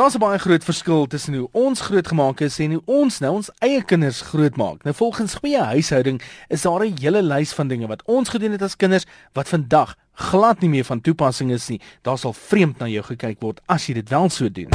Daar's 'n baie groot verskil tussen hoe ons grootgemaak is en hoe ons nou ons eie kinders grootmaak. Nou volgens goeie huishouding is daar 'n hele lys van dinge wat ons gedoen het as kinders wat vandag glad nie meer van toepassing is nie. Daar sal vreemd na jou gekyk word as jy dit wel so doen.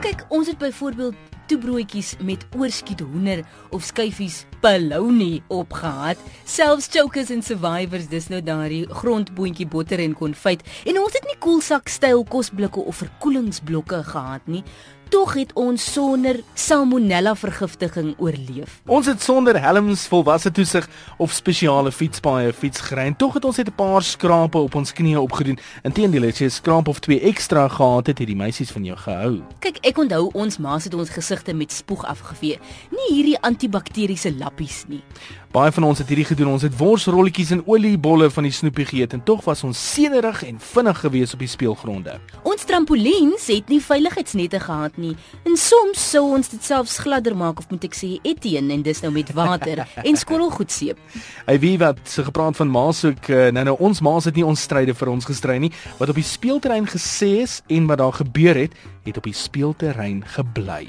Kyk, ons het byvoorbeeld toebroodjies met oorskiet hoender of skyfies bologna opgehad. Selfs chokers en survivors dis nou daardie grondboontjie botter en konfyt. En ons het nie koelsak styl kosblikke of verkoelingsblokke gehad nie tog het ons sonder salmonella vergiftiging oorleef. Ons het sonder helms, volwasse toesig of spesiale fietspaaie fietsgery. Tog het ons net 'n paar skrape op ons knieë opgedoen. Inteendeel het jy 'n skraap of twee ekstra gehad het, het die meisies van jou gehou. Kyk, ek onthou ons ma het ons gesigte met spoeg afgevee. Nie hierdie antibakteriese lappies nie. Baie van ons het hierdie gedoen. Ons het worsrolletjies en oliebolle van die snoepie geëet en tog was ons senerig en vinnig geweest op die speelgronde. Ons trampoliens het nie veiligheidsnette gehad nie. En soms sou ons dit selfs gladder maak of moet ek sê Etienne en dis nou met water en skorrelgoedseep. Hy wie wat se gepraat van maas ook eh, nou nou ons maas het nie ons stryde vir ons gestry nie wat op die speelterrein gesê is en wat daar gebeur het het op die speelterrein gebly.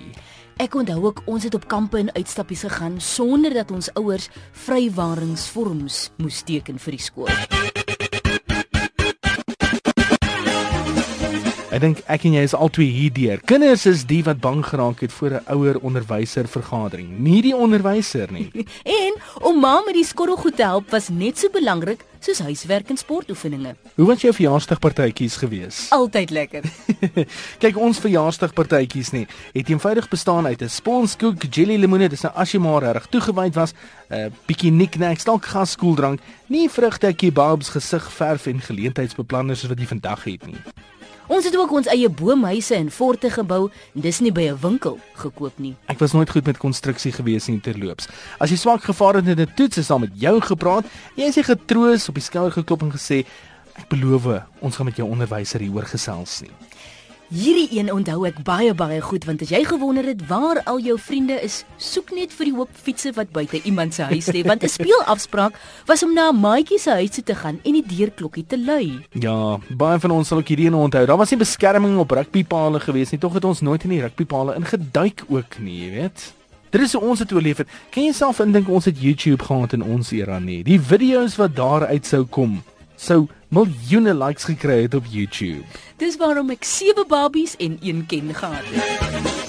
Ek onthou ook ons het op kampe en uitstappies gegaan sonder dat ons ouers vrywaringsvorms moes teken vir die skool. Ek dink ek en jy is albei hierdeur. Kinders is die wat bang geraak het voor 'n ouer onderwyser vergadering, nie die onderwyser nie. en om ma met die skorrelgoed te help was net so belangrik soos huiswerk en sportoefeninge. Hoe was jou verjaarsdagpartytjies gewees? Altyd lekker. Kyk, ons verjaarsdagpartytjies nie, het eenvoudig bestaan uit 'n sponskoek, jelly lemoene, dis nou as jy maar reg toegewyd was, 'n uh, bietjie knickknacks, dalk gas koeldrank, nie vrugte, kebabs, gesig verf en geleentheidsbeplanners wat jy vandag het nie. Ons het ook ons eie boomhuise en forte gebou, dis nie by 'n winkel gekoop nie. Ek was nooit goed met konstruksie gewees nie terloops. As jy swak gevaar het in 'n toets, is daar met jou gepraat. Jy is getroos op die skouer geklop en gesê, "Ek beloof, ons gaan met jou onderwyser hieroor gesels nie." Hierdie een onthou ek baie baie goed want as jy gewonder het waar al jou vriende is, soek net vir die hoop fietsse wat buite iemand se huis lê want 'n speelafspraak was om na 'n maatjie se huis toe te gaan en die deurklokkie te lui. Ja, baie van ons sal ook hierdie een onthou. Daar was nie beskerming op rugbypale gewees nie, tog het ons nooit in die rugbypale ingeduik ook nie, jy weet. Dit is ons dit oorleef het. Kan jy self indink ons het YouTube gehad in ons era nie? Die video's wat daar uit sou kom sou miljoene likes gekry het op YouTube. Dis waarom ek sewe babies en een ken gehad het.